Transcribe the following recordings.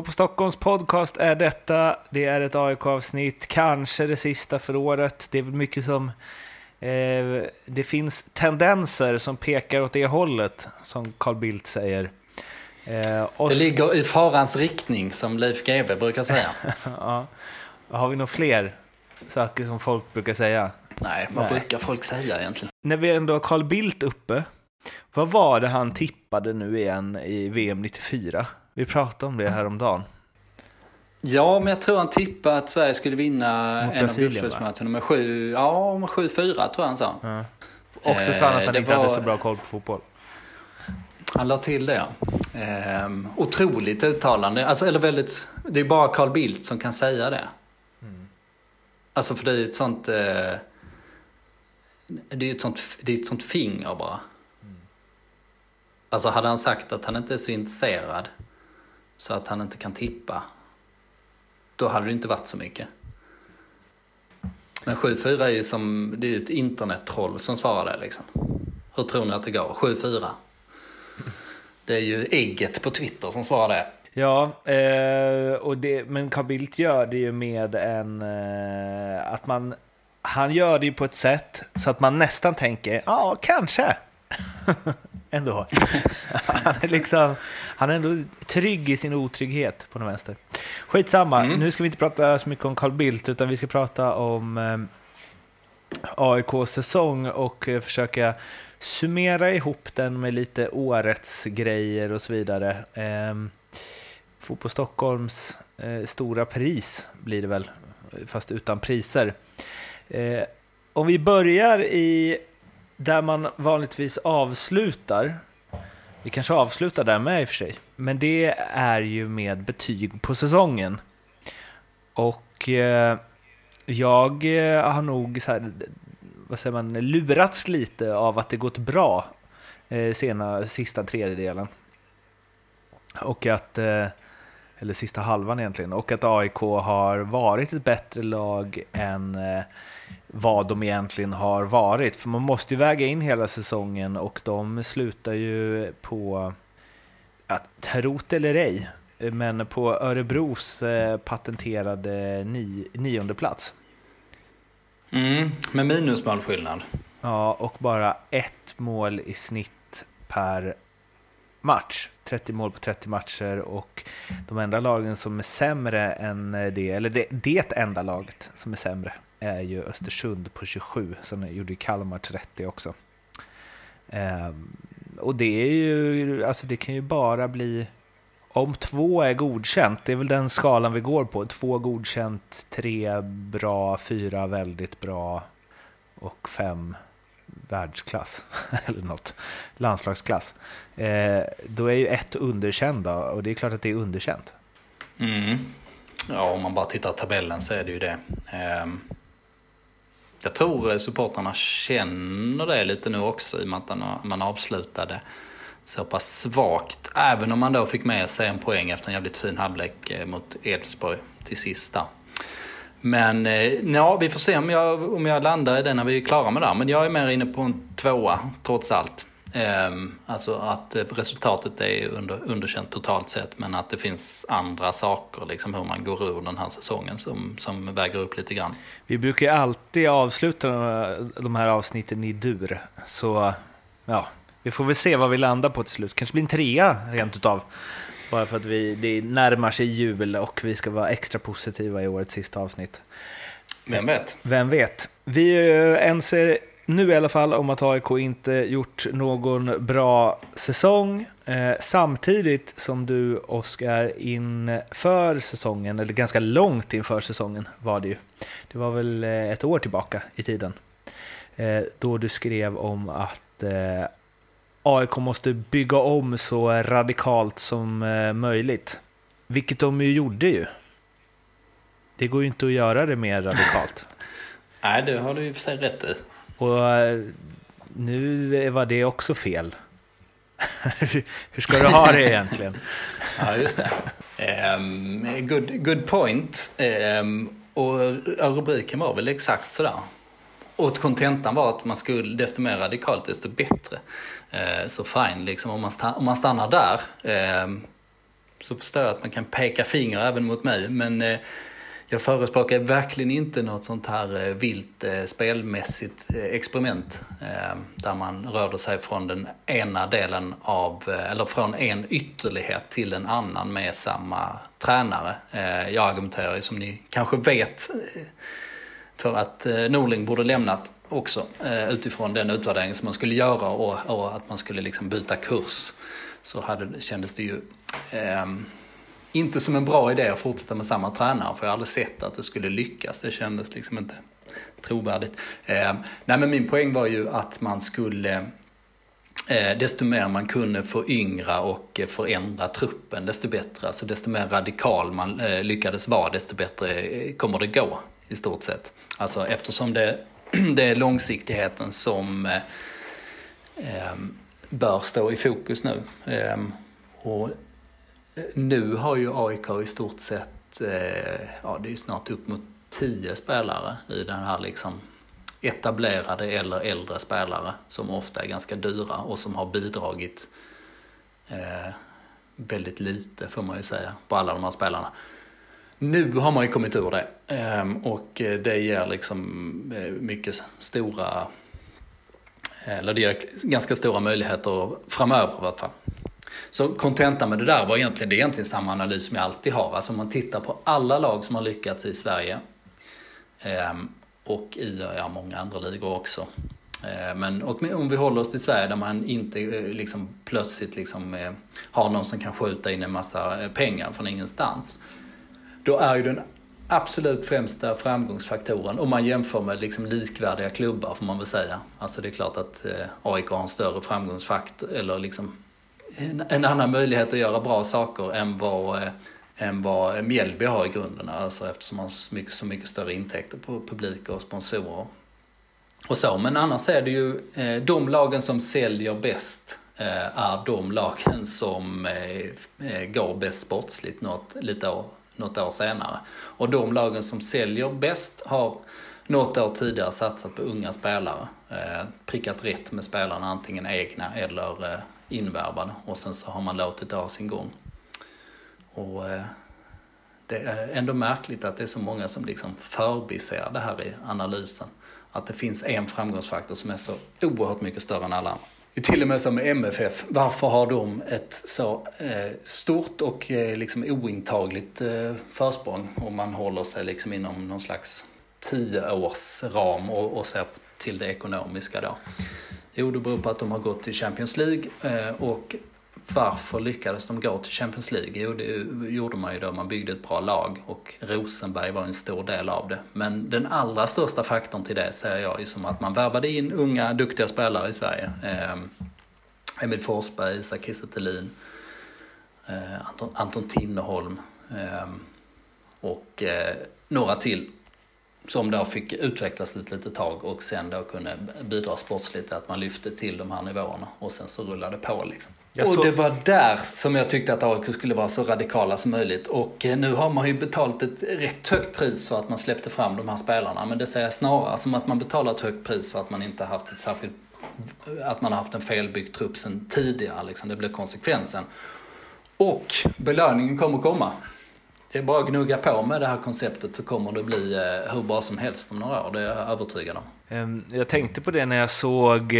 På Stockholms podcast är detta. Det är ett AIK-avsnitt, kanske det sista för året. Det är väl mycket som... Eh, det finns tendenser som pekar åt det hållet, som Carl Bildt säger. Eh, och... Det ligger i farans riktning, som Leif GW brukar säga. ja. Har vi några fler saker som folk brukar säga? Nej, vad Nej. brukar folk säga egentligen? När vi ändå har Carl Bildt uppe, vad var det han tippade nu igen i VM 94? Vi pratade om det häromdagen. Ja, men jag tror han tippade att Sverige skulle vinna Mot en av gruppspelsmatcherna med 7, ja, med 7-4 tror jag han sa. Ja. Också sa han att han eh, inte var... hade så bra koll på fotboll. Han la till det, ja. Ehm, otroligt uttalande. Alltså, eller väldigt, det är bara Carl Bildt som kan säga det. Mm. Alltså, för det är ett sånt... Eh, det är ett sånt, det är ett sånt finger bara. Mm. Alltså, hade han sagt att han inte är så intresserad så att han inte kan tippa, då hade det inte varit så mycket. Men 7-4 är ju som, det är ett internettroll som svarar det liksom. Hur tror ni att det går? 7-4. Det är ju ägget på Twitter som svarar det. Ja, eh, och det, men Carl Bildt gör det ju med en... Eh, att man... Han gör det ju på ett sätt så att man nästan tänker, ja, kanske. ändå. han, är liksom, han är ändå trygg i sin otrygghet på något vänster. Skitsamma, mm. nu ska vi inte prata så mycket om Carl Bildt, utan vi ska prata om eh, AIKs säsong och eh, försöka summera ihop den med lite årets grejer och så vidare. Eh, Fotboll Stockholms eh, stora pris blir det väl, fast utan priser. Eh, om vi börjar i där man vanligtvis avslutar, vi kanske avslutar där med i och för sig, men det är ju med betyg på säsongen. Och eh, jag eh, har nog så här, vad säger man, lurats lite av att det gått bra eh, sena, sista tredjedelen. Och att, eh, eller sista halvan egentligen, och att AIK har varit ett bättre lag än eh, vad de egentligen har varit. För man måste ju väga in hela säsongen och de slutar ju på, ja, trot eller ej, men på Örebros eh, patenterade ni, nionde plats. Mm, med minusmålskillnad. Ja, och bara ett mål i snitt per match. 30 mål på 30 matcher och de enda lagen som är sämre än det, eller det, det enda laget som är sämre, är ju Östersund på 27. Sen gjorde Kalmar 30 också. Ehm, och det är ju, alltså det kan ju bara bli, om två är godkänt, det är väl den skalan vi går på. Två godkänt, tre bra, fyra väldigt bra och fem världsklass, eller något, landslagsklass. Eh, då är ju ett underkänd då, och det är klart att det är underkänt. Mm. Ja, om man bara tittar på tabellen så är det ju det. Eh, jag tror eh, supportrarna känner det lite nu också i och med att man avslutade så pass svagt. Även om man då fick med sig en poäng efter en jävligt fin halvlek eh, mot Elfsborg till sista. Men eh, ja, vi får se om jag, om jag landar i det när vi är klara med det. Men jag är mer inne på en tvåa trots allt. Ehm, alltså att eh, resultatet är under, underkänt totalt sett men att det finns andra saker, liksom hur man går ur den här säsongen som, som väger upp lite grann. Vi brukar alltid avsluta de här avsnitten i dur, så ja, vi får väl se vad vi landar på till slut. Kanske blir en trea rent utav. Bara för att vi, det närmar sig jul och vi ska vara extra positiva i årets sista avsnitt. Vem vet? Vem vet? Vi är ense nu i alla fall om att AIK inte gjort någon bra säsong. Eh, samtidigt som du, Oskar, inför säsongen, eller ganska långt inför säsongen var det ju. Det var väl eh, ett år tillbaka i tiden. Eh, då du skrev om att eh, AIK måste bygga om så radikalt som eh, möjligt. Vilket de ju gjorde ju. Det går ju inte att göra det mer radikalt. Nej, det har du i och för sig rätt i. Och eh, nu var det också fel. Hur ska du ha det egentligen? ja, just det. Um, good, good point. Um, och rubriken var väl exakt sådär. Och kontentan var att man skulle, desto mer radikalt, desto bättre. Uh, så fine, liksom, om, man stannar, om man stannar där. Uh, så förstår jag att man kan peka finger även mot mig. Men uh, jag förespråkar verkligen inte något sånt här eh, vilt eh, spelmässigt eh, experiment. Där man rörde sig från den ena delen av, eller från en ytterlighet till en annan med samma tränare. Jag argumenterar ju som ni kanske vet för att Norling borde lämnat också utifrån den utvärdering som man skulle göra och, och att man skulle liksom byta kurs. Så hade, kändes det ju eh, inte som en bra idé att fortsätta med samma tränare, för jag har aldrig sett att det skulle lyckas. Det kändes liksom inte trovärdigt. Eh, nej, men min poäng var ju att man skulle Eh, desto mer man kunde föryngra och eh, förändra truppen, desto bättre. Alltså desto mer radikal man eh, lyckades vara, desto bättre eh, kommer det gå i stort sett. Alltså eftersom det, det är långsiktigheten som eh, eh, bör stå i fokus nu. Eh, och nu har ju AIK i stort sett, eh, ja det är ju snart upp mot tio spelare i den här liksom etablerade eller äldre spelare som ofta är ganska dyra och som har bidragit eh, väldigt lite får man ju säga på alla de här spelarna. Nu har man ju kommit ur det eh, och det ger liksom eh, mycket stora, eller det ger ganska stora möjligheter framöver i alla fall. Så kontentan med det där var egentligen, det är egentligen samma analys som jag alltid har. Alltså om man tittar på alla lag som har lyckats i Sverige ehm, och i ja, många andra ligor också. Ehm, men om vi håller oss till Sverige där man inte eh, liksom, plötsligt liksom, eh, har någon som kan skjuta in en massa eh, pengar från ingenstans. Då är ju den absolut främsta framgångsfaktorn om man jämför med liksom likvärdiga klubbar får man väl säga. Alltså det är klart att AIK har en större framgångsfaktor eller liksom en, en annan möjlighet att göra bra saker än vad, eh, än vad Mjällby har i grunden. Alltså eftersom man har så mycket, så mycket större intäkter på publik och sponsorer. Och så, men annars är det ju eh, de lagen som säljer bäst eh, är de lagen som går bäst sportsligt något, lite år, något år senare. Och de lagen som säljer bäst har något år tidigare satsat på unga spelare. prickat rätt med spelarna, antingen egna eller invärvad och sen så har man låtit det ha sin gång. Och eh, det är ändå märkligt att det är så många som liksom förbiser det här i analysen. Att det finns en framgångsfaktor som är så oerhört mycket större än alla andra. Till och med som MFF, varför har de ett så eh, stort och eh, liksom ointagligt eh, försprång om man håller sig liksom inom någon slags tioårsram och, och ser till det ekonomiska då. Jo, det beror på att de har gått till Champions League eh, och varför lyckades de gå till Champions League? Jo, det gjorde man ju då man byggde ett bra lag och Rosenberg var en stor del av det. Men den allra största faktorn till det ser jag är som att man värvade in unga, duktiga spelare i Sverige. Eh, Emil Forsberg, Isak Kiese eh, Anton, Anton Tinnerholm eh, och eh, några till som då fick utvecklas ett litet tag och sen då kunde bidra sportsligt att man lyfte till de här nivåerna och sen så rullade det på liksom. Så... Och det var där som jag tyckte att AIK skulle vara så radikala som möjligt. Och eh, nu har man ju betalat ett rätt högt pris för att man släppte fram de här spelarna. Men det säger jag snarare som att man betalar ett högt pris för att man inte haft ett särskilt att man har haft en felbyggd trupp sedan tidigare. Liksom. Det blir konsekvensen. Och belöningen kommer komma. Det är bara att gnugga på med det här konceptet så kommer det bli eh, hur bra som helst om några år, det är jag övertygad om. Jag tänkte på det när jag såg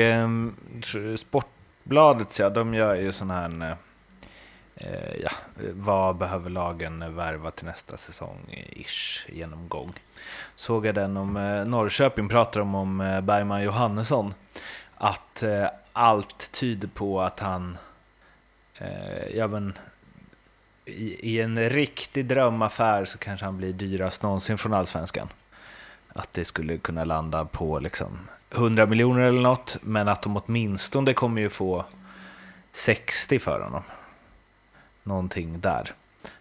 Sportbladet, ja, de gör ju sån här eh, eh, ja, vad behöver lagen värva till nästa säsong, ish, genomgång. Såg jag den om Norrköping pratar de om Bergman Johannesson, att allt tyder på att han ja, men, i, en riktig drömaffär så kanske han blir dyrast någonsin från Allsvenskan. Att det skulle kunna landa på liksom 100 miljoner eller något, men att de åtminstone kommer ju få 60 för honom. Någonting där.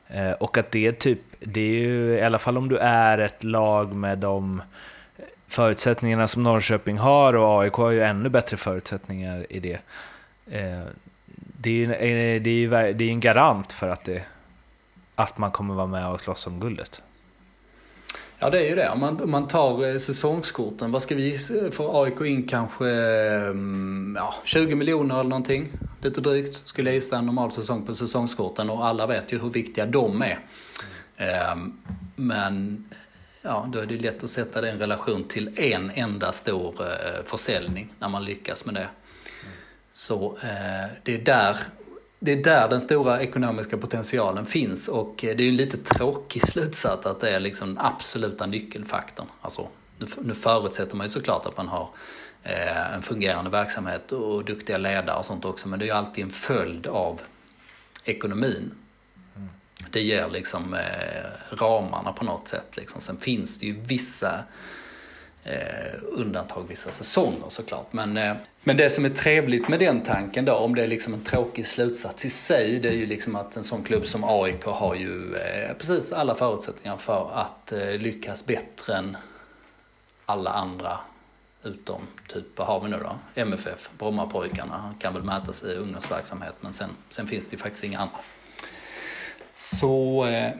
Eh, och att det är typ, det är ju i alla fall om du är ett lag med de förutsättningarna som Norrköping har och AIK har ju ännu bättre förutsättningar i det. Eh, det är, det, är, det är en garant för att, det, att man kommer vara med och slåss om guldet. Ja, det är ju det. Om man, om man tar eh, säsongskorten, vad ska vi för AIK in kanske mm, ja, 20 miljoner eller någonting? Lite drygt skulle jag gissa en normal säsong på säsongskorten och alla vet ju hur viktiga de är. Ehm, men ja, då är det lätt att sätta det i en relation till en enda stor eh, försäljning när man lyckas med det. Så eh, det är där det är där den stora ekonomiska potentialen finns och det är ju en lite tråkig slutsats att det är liksom den absoluta nyckelfaktorn. Alltså, nu, nu förutsätter man ju såklart att man har eh, en fungerande verksamhet och duktiga ledare och sånt också men det är ju alltid en följd av ekonomin. Det ger liksom eh, ramarna på något sätt. Liksom. Sen finns det ju vissa eh, undantag vissa säsonger såklart. Men, eh, men det som är trevligt med den tanken då, om det är liksom en tråkig slutsats i sig, det är ju liksom att en sån klubb som AIK har ju eh, precis alla förutsättningar för att eh, lyckas bättre än alla andra utom typ, vad har vi nu då? MFF, Brommapojkarna, kan väl mätas i ungdomsverksamhet men sen, sen finns det ju faktiskt inga andra. Så eh,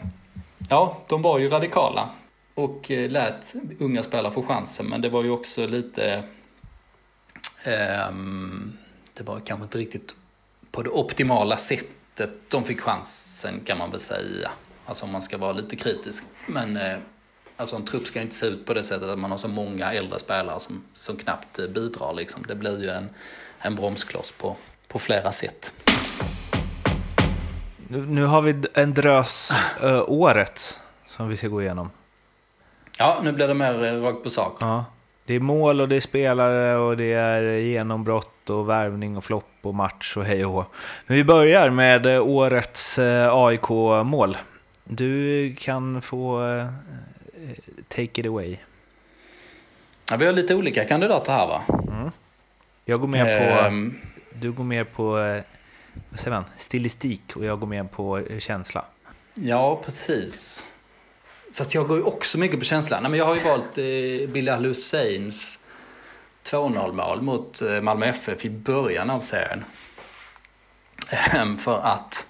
ja, de var ju radikala och eh, lät unga spelare få chansen. Men det var ju också lite... Um, det var kanske inte riktigt på det optimala sättet de fick chansen kan man väl säga. Alltså om man ska vara lite kritisk. Men eh, alltså en trupp ska inte se ut på det sättet att man har så många äldre spelare som, som knappt eh, bidrar. Liksom. Det blir ju en, en bromskloss på, på flera sätt. Nu, nu har vi en drös uh, året som vi ska gå igenom. Ja, nu blir det mer eh, rakt på sak. Ja. Det är mål och det är spelare och det är genombrott och värvning och flopp och match och hej och. Men vi börjar med eh, årets eh, AIK-mål. Du kan få take it away. Ja, vi har lite olika kandidater här va? Mm. Jag går med på... Um, du går med på vad säger man, stilistik och jag går med på känsla. Ja, precis. Fast jag går ju också mycket på känslan. Nej, men jag har ju valt eh, Bilal Husseins 2-0 mål mot eh, Malmö FF i början av serien. Ehm, för att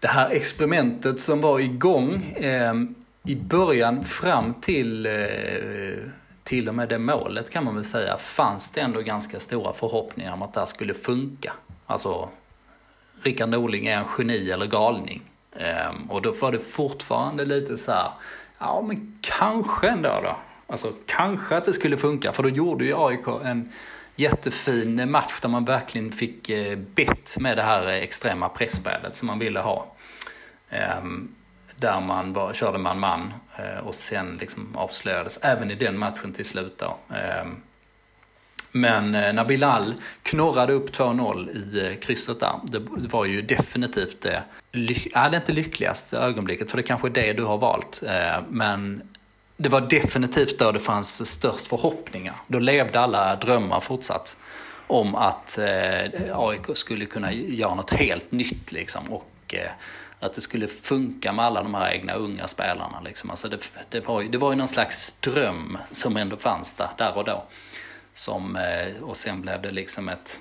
det här experimentet som var igång eh, i början fram till eh, till och med det målet kan man väl säga fanns det ändå ganska stora förhoppningar om att det här skulle funka. Alltså, Rickard Norling är en geni eller galning. Um, och då var det fortfarande lite så här, ja men kanske ändå då. Alltså kanske att det skulle funka, för då gjorde ju AIK en jättefin match där man verkligen fick eh, bett med det här extrema pressspelet som man ville ha. Um, där man bara körde man-man eh, och sen liksom avslöjades även i den matchen till slut då. Um, men eh, när Bilal knorrade upp 2-0 i eh, krysset där, det var ju definitivt eh, det, ja, det inte lyckligaste ögonblicket, för det kanske är det du har valt. Eh, men det var definitivt då det fanns störst förhoppningar. Då levde alla drömmar fortsatt om att eh, AIK skulle kunna göra något helt nytt liksom. Och eh, att det skulle funka med alla de här egna unga spelarna. Liksom. Alltså det, det, var, det var ju någon slags dröm som ändå fanns där, där och då. Som, eh, och sen blev det liksom ett,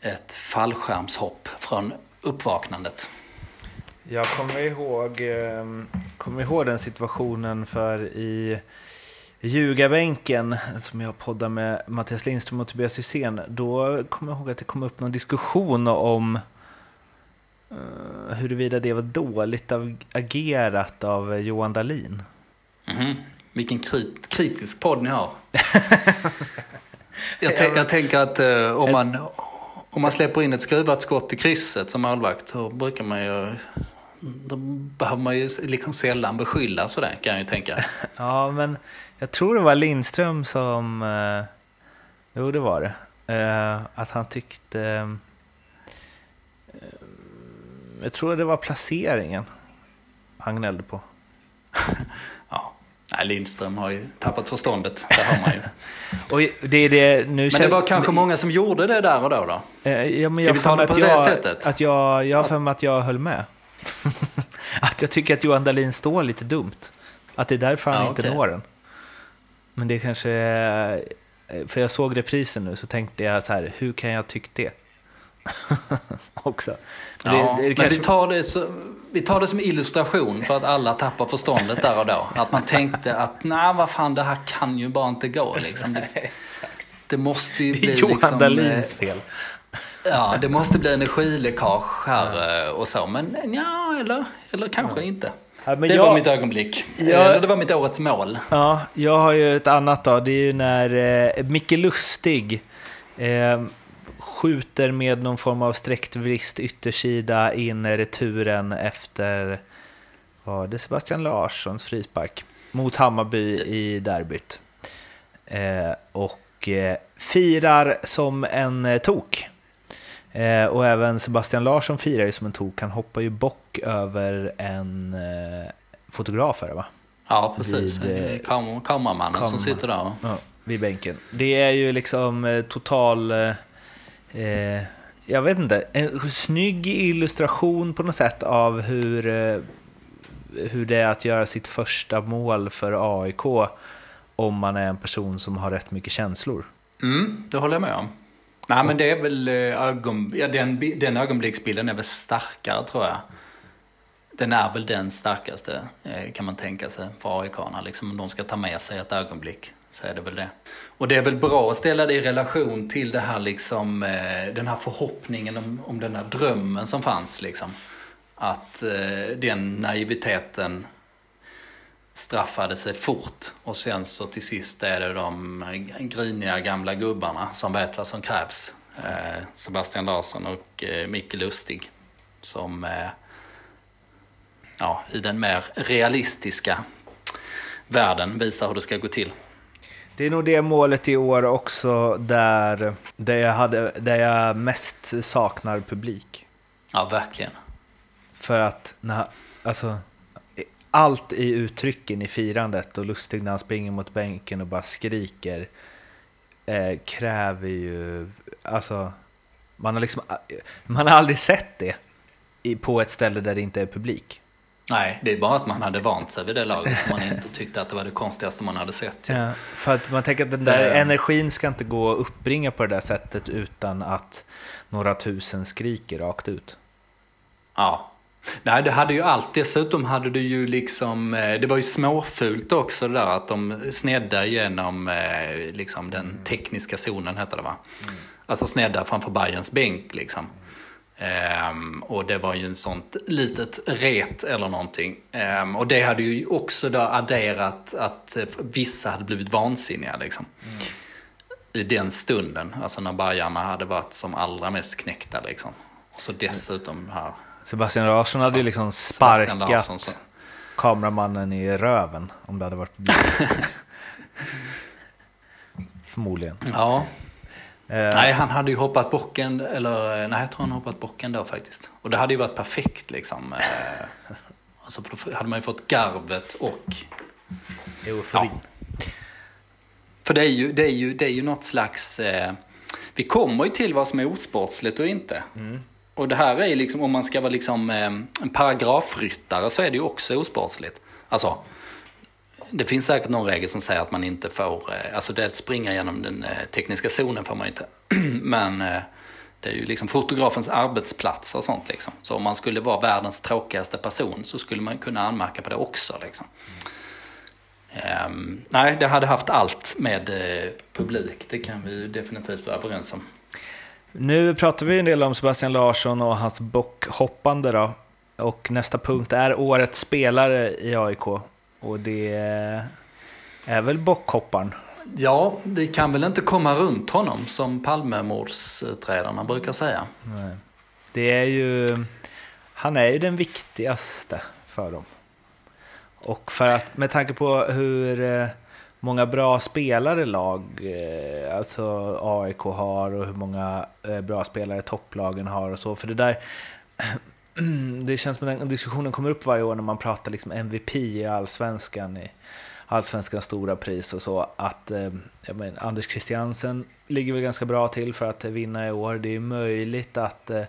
ett fallskärmshopp från uppvaknandet. Jag kommer ihåg, ehm, kommer ihåg den situationen för i ljugarbänken som jag poddade med Mattias Lindström och Tobias Hysén. Då kommer jag ihåg att det kom upp någon diskussion om uh, huruvida det var dåligt agerat av Johan Dahlin. Mm -hmm. Vilken krit, kritisk podd ni har. jag, jag tänker att uh, om, man, om man släpper in ett skruvat skott i krysset som målvakt, då brukar man ju... Då behöver man ju liksom sällan beskyllas för det, kan jag ju tänka. ja, men jag tror det var Lindström som... Uh, jo, det var det. Uh, att han tyckte... Uh, jag tror det var placeringen han gnällde på. Nej, Lindström har ju tappat förståndet, det har man ju. och det det, nu men det var kanske många som gjorde det där och då? då? Eh, ja, men jag Ska vi ta det på det sättet? Att jag, jag har för mig att jag höll med. att jag tycker att Johan Dahlin står lite dumt. Att det är därför han ja, inte okay. når den. Men det kanske... För jag såg reprisen nu så tänkte jag så här, hur kan jag tycka det? också. Ja, det, det kanske... vi, tar det så, vi tar det som illustration för att alla tappar förståndet där och då. Att man tänkte att nej, vad fan, det här kan ju bara inte gå liksom. Det, det måste ju bli det är Johan liksom... Dahlins eh, fel. Ja, det måste bli energiläckage här. Eh, och så. Men ja, eller, eller kanske ja. inte. Ja, det jag, var mitt ögonblick. Jag, det var mitt årets mål. Ja, jag har ju ett annat då. Det är ju när eh, Micke Lustig eh, skjuter med någon form av sträckt vrist yttersida in returen efter var det Sebastian Larssons frispark mot Hammarby i derbyt. Eh, och eh, firar som en eh, tok. Eh, och även Sebastian Larsson firar ju som en tok. Han hoppar ju bock över en eh, fotograf, va? Ja, precis. Vid, eh, Kam kameramannen kamera. som sitter där. Ja, vid bänken. Det är ju liksom eh, total... Eh, jag vet inte, en snygg illustration på något sätt av hur, eh, hur det är att göra sitt första mål för AIK om man är en person som har rätt mycket känslor. Mm, det håller jag med om. Nej men det är väl eh, ögon, ja, den, den ögonblicksbilden är väl starkare tror jag. Den är väl den starkaste eh, kan man tänka sig för aik liksom, om de ska ta med sig ett ögonblick så är det väl det. Och det är väl bra att ställa det i relation till det här liksom, eh, den här förhoppningen om, om den här drömmen som fanns liksom. Att eh, den naiviteten straffade sig fort och sen så till sist är det de griniga gamla gubbarna som vet vad som krävs. Eh, Sebastian Larsson och eh, Micke Lustig som eh, ja, i den mer realistiska världen visar hur det ska gå till. Det är nog det målet i år också där, där, jag, hade, där jag mest saknar publik. Ja, verkligen. För att, när, alltså, allt i uttrycken i firandet och Lustig när han springer mot bänken och bara skriker eh, kräver ju, alltså, man har liksom, man har aldrig sett det på ett ställe där det inte är publik. Nej, det är bara att man hade vant sig vid det laget som man inte tyckte att det var det konstigaste man hade sett. Ja, för att man tänker att den där uh, energin ska inte gå att uppbringa på det där sättet utan att några tusen skriker rakt ut. Ja, Nej, det hade ju allt. Dessutom hade du ju liksom, eh, det var ju småfult också det där att de snedde genom eh, liksom den tekniska zonen hette det va? Mm. Alltså snedda framför Bayerns bänk liksom. Um, och det var ju en sånt litet ret eller någonting. Um, och det hade ju också då adderat att vissa hade blivit vansinniga liksom. Mm. I den stunden, alltså när Bajarna hade varit som allra mest knäckta liksom. Och så dessutom här Sebastian Larsson hade ju liksom sparkat Larsson, så. kameramannen i röven om det hade varit Förmodligen. Ja. Eh. Nej, han hade ju hoppat bocken, eller nej, jag tror han hoppat bocken då faktiskt. Och det hade ju varit perfekt liksom. Eh, alltså, för då hade man ju fått garvet och... Euforin. Ja. För det är ju, det är ju, det är ju något slags... Eh, vi kommer ju till vad som är osportsligt och inte. Mm. Och det här är liksom, om man ska vara liksom eh, en paragrafryttare så är det ju också osportsligt. Alltså, det finns säkert någon regel som säger att man inte får, eh, alltså det springa genom den eh, tekniska zonen får man inte. Men eh, det är ju liksom fotografens arbetsplats och sånt liksom. Så om man skulle vara världens tråkigaste person så skulle man kunna anmärka på det också liksom. Um, nej, det hade haft allt med publik. Det kan vi definitivt vara överens om. Nu pratar vi en del om Sebastian Larsson och hans bockhoppande då. Och nästa punkt är årets spelare i AIK. Och det är väl bockhopparen. Ja, vi kan väl inte komma runt honom som Palmemordsutredarna brukar säga. Nej. Det är ju, han är ju den viktigaste för dem. Och för att, med tanke på hur eh, många bra spelare lag, eh, alltså AIK har och hur många eh, bra spelare topplagen har och så. För det där, det känns som att den diskussionen kommer upp varje år när man pratar liksom MVP i allsvenskan, i allsvenskans stora pris och så. Att eh, jag men, Anders Christiansen ligger väl ganska bra till för att vinna i år. Det är möjligt att eh,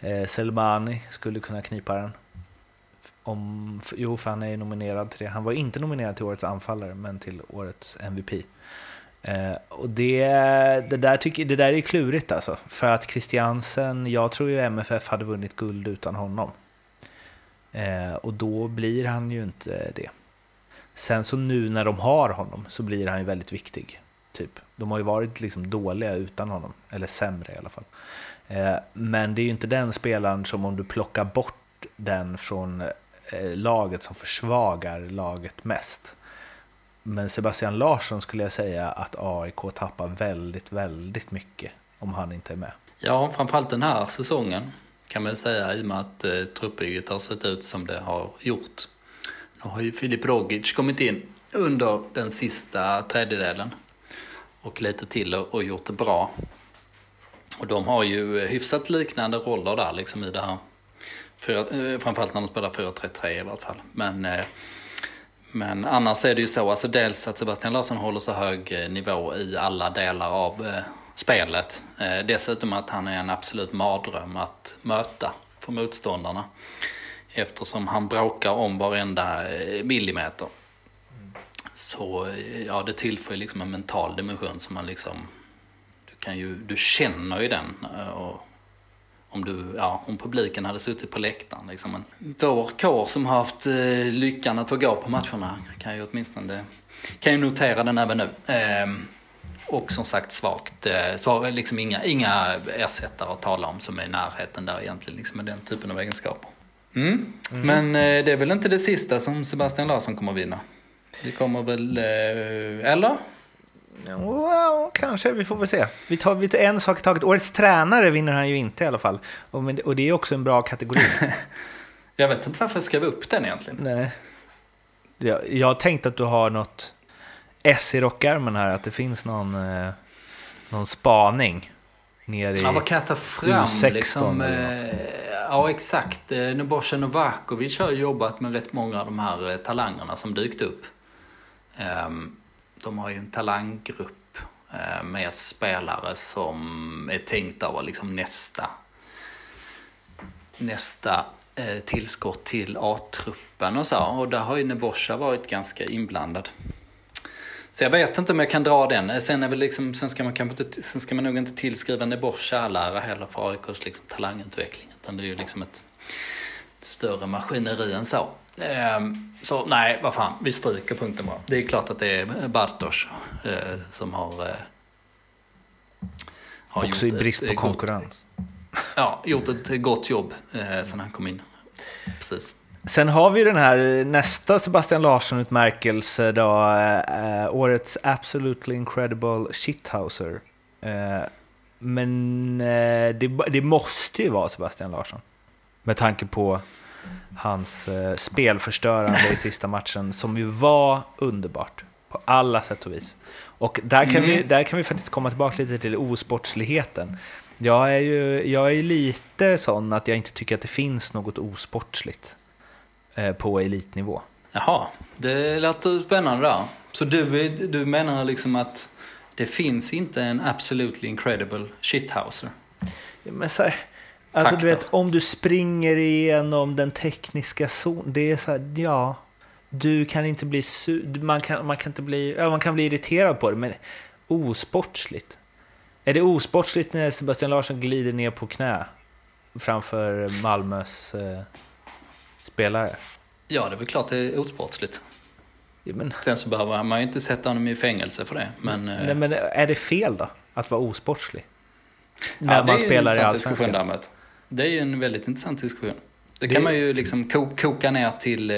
eh Selmani skulle kunna knipa den. Om, jo, för han är nominerad till det. Han var inte nominerad till årets anfallare, men till årets MVP. Eh, och det, det, där tycker, det där är klurigt alltså. För att Christiansen, jag tror ju MFF hade vunnit guld utan honom. Eh, och då blir han ju inte det. Sen så nu när de har honom så blir han ju väldigt viktig. Typ. De har ju varit liksom dåliga utan honom, eller sämre i alla fall. Eh, men det är ju inte den spelaren som om du plockar bort den från eh, laget som försvagar laget mest. Men Sebastian Larsson skulle jag säga att AIK tappar väldigt, väldigt mycket om han inte är med. Ja, framförallt den här säsongen kan man säga i och med att eh, truppbygget har sett ut som det har gjort. Nu har ju Filip Rogic kommit in under den sista tredjedelen och lite till och gjort det bra. Och de har ju hyfsat liknande roller där liksom i det här. För, eh, framförallt när de spelar 4-3-3 i varje fall. Men, eh, men annars är det ju så, alltså dels att Sebastian Larsson håller så hög eh, nivå i alla delar av eh, spelet. Dessutom att han är en absolut mardröm att möta för motståndarna. Eftersom han bråkar om varenda millimeter. Så ja, det tillför liksom en mental dimension som man liksom... Du, kan ju, du känner ju den. Och om, du, ja, om publiken hade suttit på läktaren. Liksom. Men vår kår som har haft eh, lyckan att få gå på matcherna kan ju åtminstone kan ju notera den även nu. Eh, och som sagt svagt. Eh, svag, liksom inga, inga ersättare att tala om som är i närheten där egentligen liksom med den typen av egenskaper. Mm. Mm. Men eh, det är väl inte det sista som Sebastian Larsson kommer att vinna? Det kommer väl, eh, eller? Wow, kanske, vi får väl se. Vi tar, vi tar en sak i taget. Årets tränare vinner han ju inte i alla fall. Och, och det är också en bra kategori. jag vet inte varför jag skrev upp den egentligen. Nej. Jag, jag har tänkt att du har något S i rockärmen här, att det finns någon, eh, någon spaning ner i Ja, vad kan jag ta fram? U16 liksom, eh, ja, exakt. Eh, Nebojsa Novakovic har jobbat med rätt många av de här eh, talangerna som dykt upp. Ehm, de har ju en talanggrupp eh, med spelare som är tänkta att vara liksom nästa, nästa eh, tillskott till A-truppen och så. Och där har ju Nebosha varit ganska inblandad. Så jag vet inte om jag kan dra den. Eh, sen, är väl liksom, sen, ska, man kanske inte, sen ska man nog inte tillskriva Nebosha all ära heller för AIKs liksom talangutveckling. Utan det är ju liksom ett större maskineri än så. Ehm, så nej, vad fan, vi stryker punkten bara. Det är klart att det är Bartosz eh, som har... Eh, har Också i brist på konkurrens. ja, gjort ett gott jobb eh, sen han kom in. Precis. Sen har vi den här nästa Sebastian Larsson-utmärkelse då, årets Absolutely Incredible Shithouser. Eh, men det, det måste ju vara Sebastian Larsson. Med tanke på hans eh, spelförstörande i sista matchen som ju var underbart på alla sätt och vis. Och där kan, mm. vi, där kan vi faktiskt komma tillbaka lite till osportsligheten. Jag är ju jag är lite sån att jag inte tycker att det finns något osportsligt eh, på elitnivå. Jaha, det låter spännande där. Så du, du menar liksom att det finns inte en absolutely incredible shithouser? men så här, Alltså du vet, om du springer igenom den tekniska zonen, det är så här, ja. Du kan inte bli man kan, man kan inte bli, ja, man kan bli irriterad på det, men osportsligt. Är det osportsligt när Sebastian Larsson glider ner på knä framför Malmös eh, spelare? Ja, det är väl klart det är osportsligt. Ja, men... Sen så behöver man ju inte sätta honom i fängelse för det. Men, Nej, eh... men är det fel då, att vara osportslig? När ja, man spelar i Allsvenskan? Det är ju en väldigt intressant diskussion. Det, det kan man ju liksom koka ner till eh,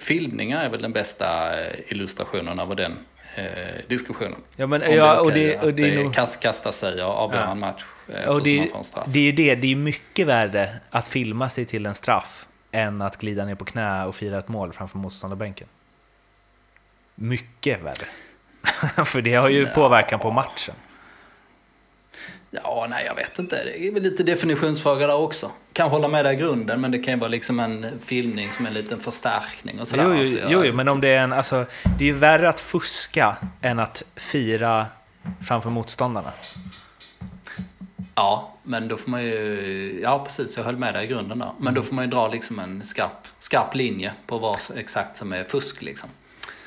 filmningar är väl den bästa eh, illustrationen av den eh, diskussionen. Ja, men, ja, och det, och det, är nog... kast, kasta sig och avgöra ja. en match eh, och det, det är ju det, det är mycket värre att filma sig till en straff än att glida ner på knä och fira ett mål framför motståndarbänken. Mycket värre. För det har ju ja. påverkan på matchen. Ja, nej jag vet inte. Det är väl lite definitionsfråga där också. Kan hålla med där i grunden, men det kan ju vara liksom en filmning som en liten förstärkning och sådär. Jo, jo, alltså, jo, jo men om det är en, alltså, det är ju värre att fuska än att fira framför motståndarna. Ja, men då får man ju, ja precis, jag höll med dig i grunden där. Men då får man ju dra liksom en skarp, skarp linje på vad exakt som är fusk liksom.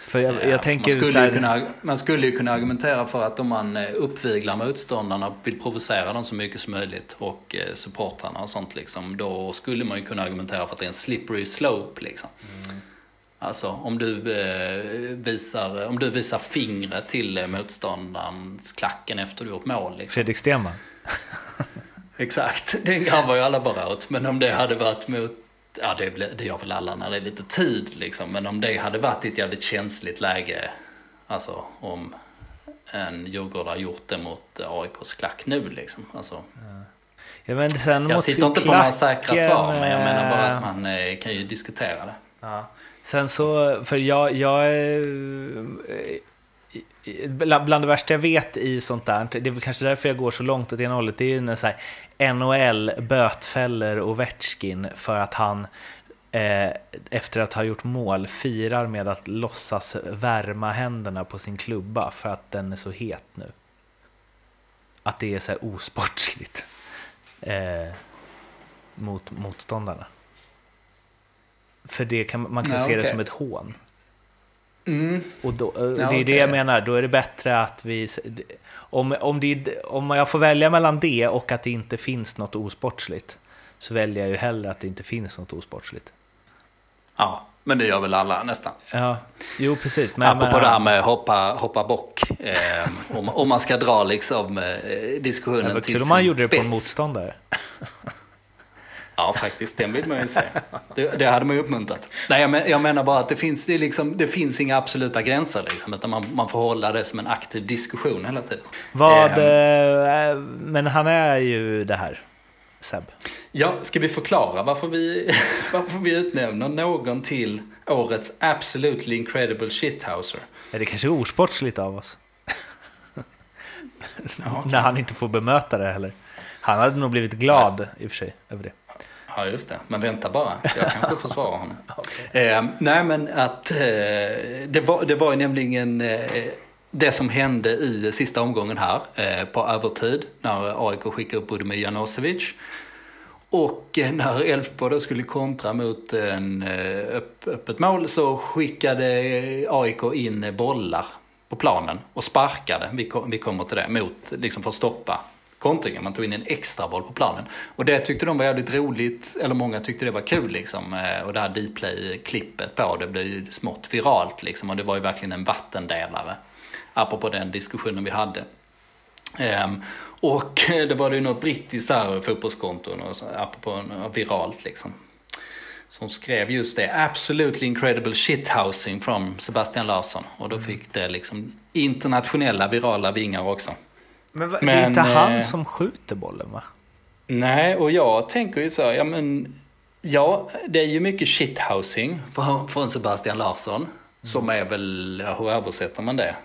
För jag, jag tänker man, skulle här, ju kunna, man skulle ju kunna argumentera för att om man eh, uppviglar motståndarna, vill provocera dem så mycket som möjligt och eh, supportrarna och sånt liksom, då skulle man ju kunna argumentera för att det är en slippery slope liksom. Mm. Alltså om du, eh, visar, om du visar fingret till eh, motståndarens klacken efter du gjort mål. Liksom. Fredrik Stenman. Exakt, den garvar ju alla bara åt. Men om det hade varit mot, ja det, det gör väl alla när det är lite tid liksom. Men om det hade varit ett jävligt känsligt läge, alltså om en djurgårdare gjort det mot AIKs klack nu liksom. Alltså, ja. Ja, men sen jag sitter inte på några säkra svar, men jag menar bara att man eh, kan ju diskutera det. Ja. Sen så, för jag, jag bland det värsta jag vet i sånt där, det är väl kanske därför jag går så långt åt ena hållet, det är när så här, NHL bötfäller Ovechkin för att han eh, efter att ha gjort mål firar med att låtsas värma händerna på sin klubba för att den är så het nu. Att det är så här osportsligt eh, mot motståndarna. För det kan, man kan ja, se okay. det som ett hån. Mm. Och då, eh, det är okay. det jag menar, då är det bättre att vi... Om, om, det, om jag får välja mellan det och att det inte finns något osportsligt så väljer jag ju hellre att det inte finns något osportsligt. Ja, men det gör väl alla nästan. Ja, jo precis. Men, Apropå men, det här med hoppa, hoppa bock. Eh, om, om man ska dra liksom eh, diskussionen ja, till sin om man gjorde spets. det på en motståndare. Ja, faktiskt. Den vill man ju se. Det, det hade man ju uppmuntrat. Nej, jag, men, jag menar bara att det finns, det, liksom, det finns inga absoluta gränser. Liksom, utan man, man får hålla det som en aktiv diskussion hela tiden. Vad, eh, men han är ju det här, Seb. Ja, ska vi förklara varför vi, varför vi utnämner någon till årets absolutely incredible shithouser? Är det kanske osportsligt av oss? Ja, När han inte får bemöta det heller. Han hade nog blivit glad Nej. i och för sig över det. Ja, just det. Men vänta bara. Jag kanske försvarar honom. okay. eh, nej, men att eh, det, var, det var ju nämligen eh, det som hände i sista omgången här eh, på övertid när AIK skickade upp Budimir Janosevic. Och eh, när Elfsborg skulle kontra mot en eh, öpp, öppet mål så skickade AIK in bollar på planen och sparkade, vi, kom, vi kommer till det, mot, liksom för att stoppa kontringen. Man tog in en extra boll på planen. Och det tyckte de var jävligt roligt, eller många tyckte det var kul liksom. Eh, och det här Dplay-klippet på det blev ju smått viralt liksom. Och det var ju verkligen en vattendelare. Apropå den diskussionen vi hade. Um, och det var ju något brittiskt här så, apropå viralt liksom. Som skrev just det, absolutely incredible shithousing from Sebastian Larsson. Och då mm. fick det liksom internationella virala vingar också. Men, va, men det är inte han eh, som skjuter bollen va? Nej, och jag tänker ju så, ja men, ja, det är ju mycket shithousing från Sebastian Larsson. Mm. Som är väl, ja, hur översätter man det?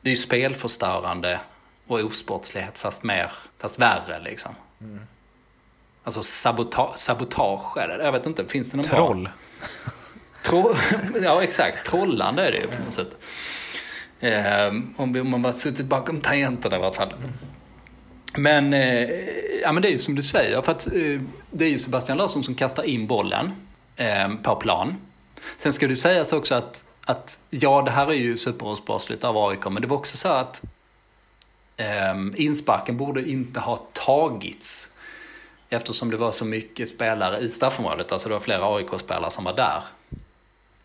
Det är ju spelförstörande och osportslighet fast mer, fast värre liksom. Mm. Alltså sabota sabotage är det, jag vet inte, finns det någon Troll. Tro ja exakt, trollande är det ju på något sätt. Eh, om, man bara suttit bakom tangenterna i alla fall. Men, eh, ja, men det är ju som du säger, för att eh, det är ju Sebastian Larsson som kastar in bollen på plan. Sen ska det sägas också att, att ja, det här är ju superosportsligt av AIK, men det var också så att Um, insparken borde inte ha tagits. Eftersom det var så mycket spelare i straffområdet, alltså det var flera AIK-spelare som var där.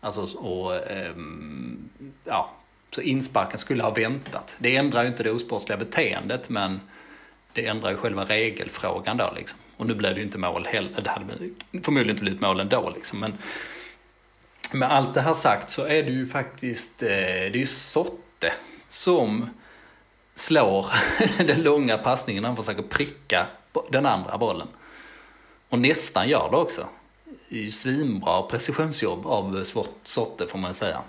Alltså, och, um, ja, så insparken skulle ha väntat. Det ändrar ju inte det osportsliga beteendet men det ändrar ju själva regelfrågan då liksom. Och nu blev det ju inte mål heller. Det hade förmodligen inte blivit mål ändå liksom. Men med allt det här sagt så är det ju faktiskt, eh, det är ju Sotte som slår den långa passningen när han försöker pricka den andra bollen. Och nästan gör det också. Det är ju svinbra precisionsjobb av Sotte får man säga.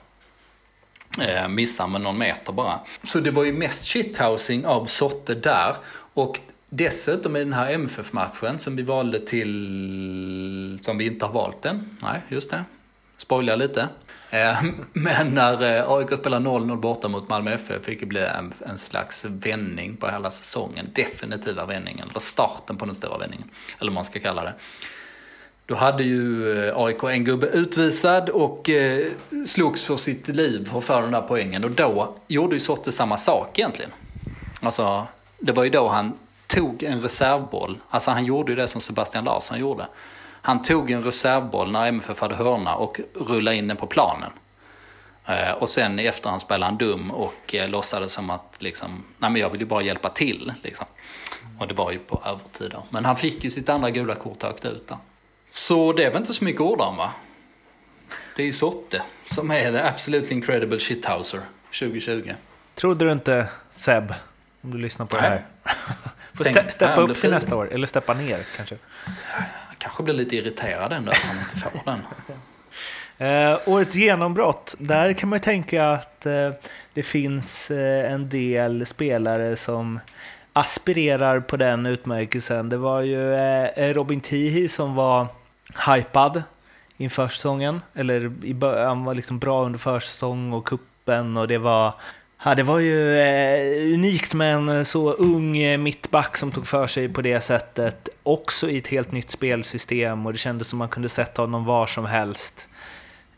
Eh, missar med någon meter bara. Så det var ju mest shithousing av sorter där. Och dessutom i den här MFF-matchen som vi valde till, som vi inte har valt än. Nej, just det. Spoilar lite. Eh, men när eh, AIK spelade 0-0 borta mot Malmö FF fick det bli en, en slags vändning på hela säsongen. Definitiva vändningen, eller starten på den stora vändningen. Eller vad man ska kalla det. Då hade ju eh, AIK en gubbe utvisad och eh, slogs för sitt liv för att få den där poängen. Och då gjorde ju Sotte samma sak egentligen. Alltså, det var ju då han tog en reservboll. Alltså han gjorde ju det som Sebastian Larsson gjorde. Han tog en reservboll när MFF hade hörna och rullade in den på planen. Eh, och sen i efterhand spelade han dum och eh, låtsades som att liksom, nej men jag vill ju bara hjälpa till. Liksom. Och det var ju på övertid då. Men han fick ju sitt andra gula kort högt ut där. Så det är väl inte så mycket ord om va? Det är ju Sotte som är the absolutely incredible shithouser 2020. Trodde du inte Seb, om du lyssnar på Nej. det här? Får Tänk- ste- steppa upp till nästa år, eller steppa ner kanske. Jag kanske blir lite irriterad ändå att han inte får den. Eh, årets genombrott, där kan man ju tänka att eh, det finns eh, en del spelare som aspirerar på den utmärkelsen. Det var ju eh, Robin Tihi som var hypad inför säsongen, eller i han var liksom bra under försäsong och kuppen och det var Ja, det var ju eh, unikt med en eh, så ung eh, mittback som tog för sig på det sättet. Också i ett helt nytt spelsystem och det kändes som man kunde sätta honom var som helst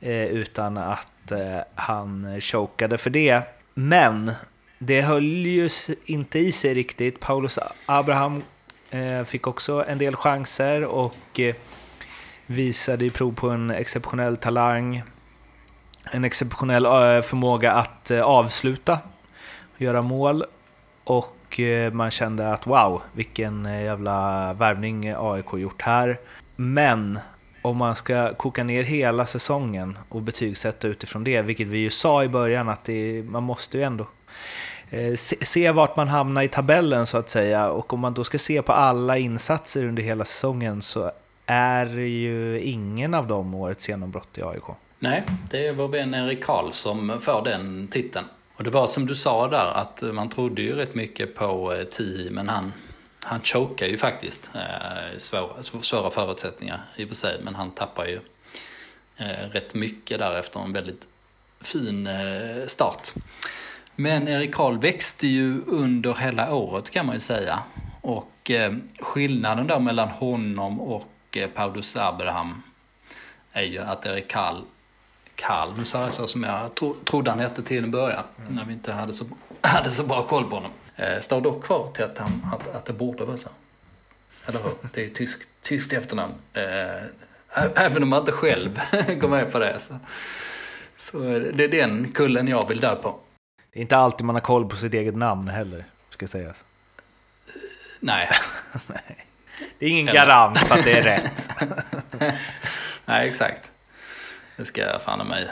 eh, utan att eh, han chokade för det. Men det höll ju inte i sig riktigt. Paulus Abraham eh, fick också en del chanser och eh, visade ju prov på en exceptionell talang. En exceptionell eh, förmåga att eh, avsluta och göra mål. Och eh, man kände att wow, vilken jävla värvning AIK gjort här. Men om man ska koka ner hela säsongen och betygsätta utifrån det, vilket vi ju sa i början att det, man måste ju ändå se, se vart man hamnar i tabellen så att säga. Och om man då ska se på alla insatser under hela säsongen så är ju ingen av dem årets genombrott i AIK. Nej, det är vår vän Erik Karl som får den titeln. Och det var som du sa där, att man trodde ju rätt mycket på eh, Ti, Tihi, men han, han chokar ju faktiskt. Eh, svåra, svåra förutsättningar i och för sig, men han tappar ju eh, rätt mycket där efter en väldigt fin eh, start. Men Erik Karl växte ju under hela året kan man ju säga. Och eh, skillnaden då mellan honom och eh, Paulus Abraham är ju att Erik Karl, nu sa jag så som jag tro, trodde han hette till en början, när vi inte hade så, hade så bra koll på honom. Eh, står dock kvar till att, han, att, att det borde vara så. Eller hur? Det är tysk, tyskt efternamn. Eh, även om man inte själv går med på det. Så, så det är den kullen jag vill dö på. Det är inte alltid man har koll på sitt eget namn heller, ska sägas. Nej, Det är ingen Eller- garant för att det är rätt. nej exakt. Det ska jag fan mig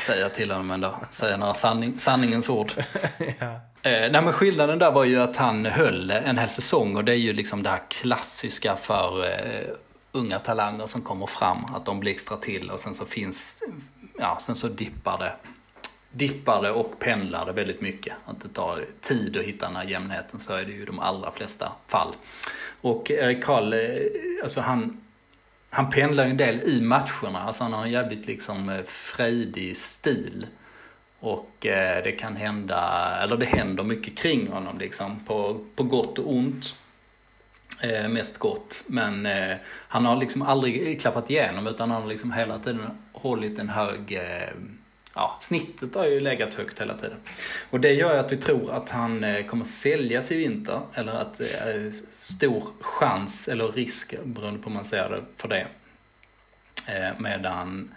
säga till honom ändå. Säga några sanning, sanningens ord. ja. Eh, nej men skillnaden där var ju att han höll en hel säsong och det är ju liksom det här klassiska för eh, unga talanger som kommer fram. Att de blixtrar till och sen så finns, ja sen så dippar det dippade och pendlade väldigt mycket. Att det tar tid att hitta den här jämnheten så är det ju i de allra flesta fall. Och Erik Karl, eh, alltså han, han pendlar ju en del i matcherna. Alltså han har en jävligt liksom eh, frejdig stil. Och det kan hända, eller det händer mycket kring honom liksom. På, på gott och ont. Eh, mest gott. Men eh, han har liksom aldrig klappat igenom utan han har liksom hela tiden hållit en hög... Eh, ja, snittet har ju legat högt hela tiden. Och det gör ju att vi tror att han eh, kommer säljas i vinter. Eller att det är stor chans, eller risk beroende på hur man ser det, för det. Eh, medan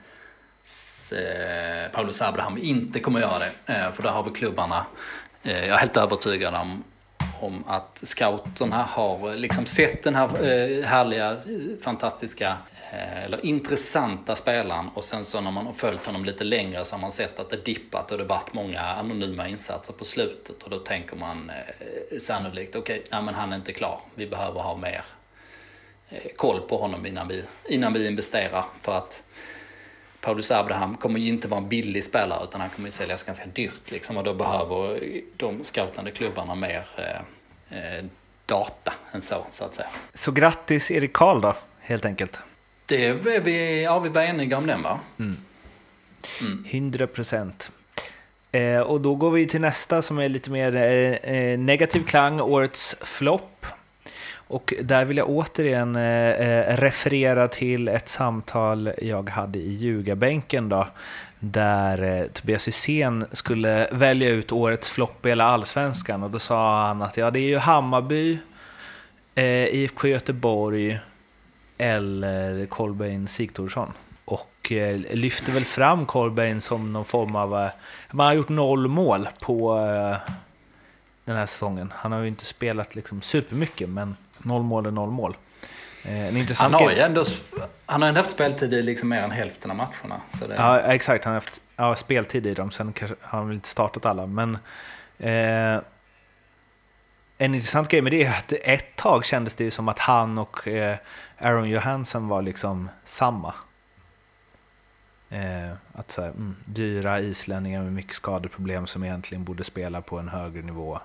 eh, Paulus Abraham inte kommer göra det. För där har vi klubbarna, jag är helt övertygad om, om att scouterna har liksom sett den här härliga, fantastiska Eh, eller intressanta spelaren och sen så när man har följt honom lite längre så har man sett att det dippat och det varit många anonyma insatser på slutet och då tänker man eh, sannolikt okej, nej men han är inte klar, vi behöver ha mer eh, koll på honom innan vi, innan vi investerar för att Paulus Abraham kommer ju inte vara en billig spelare utan han kommer ju säljas ganska dyrt liksom och då behöver de scoutande klubbarna mer eh, eh data än så, så att säga. Så grattis Erik Karl då, helt enkelt. Det är vi, ja, vi var eniga om den va? 100 procent. Eh, och då går vi till nästa som är lite mer eh, eh, negativ klang, årets flopp. Och där vill jag återigen eh, referera till ett samtal jag hade i ljugarbänken då, där eh, Tobias Hysén skulle välja ut årets flopp i hela allsvenskan och då sa han att ja, det är ju Hammarby, eh, IFK Göteborg eller Kolbeinn Sigthorsson. Och eh, lyfter väl fram Kolbeinn som någon form av... Eh, man har gjort noll mål på eh, den här säsongen. Han har ju inte spelat liksom supermycket, men noll mål är noll mål. Eh, han har ju ändå, han har haft speltid i liksom mer än hälften av matcherna. Så det... Ja, exakt. Han har haft ja, speltid i dem. Sen kanske, har han väl inte startat alla. Men eh, en intressant grej med det är att ett tag kändes det som att han och eh, Aaron Johansson var liksom samma. Eh, att så här, mm, dyra islänningar med mycket skadeproblem som egentligen borde spela på en högre nivå.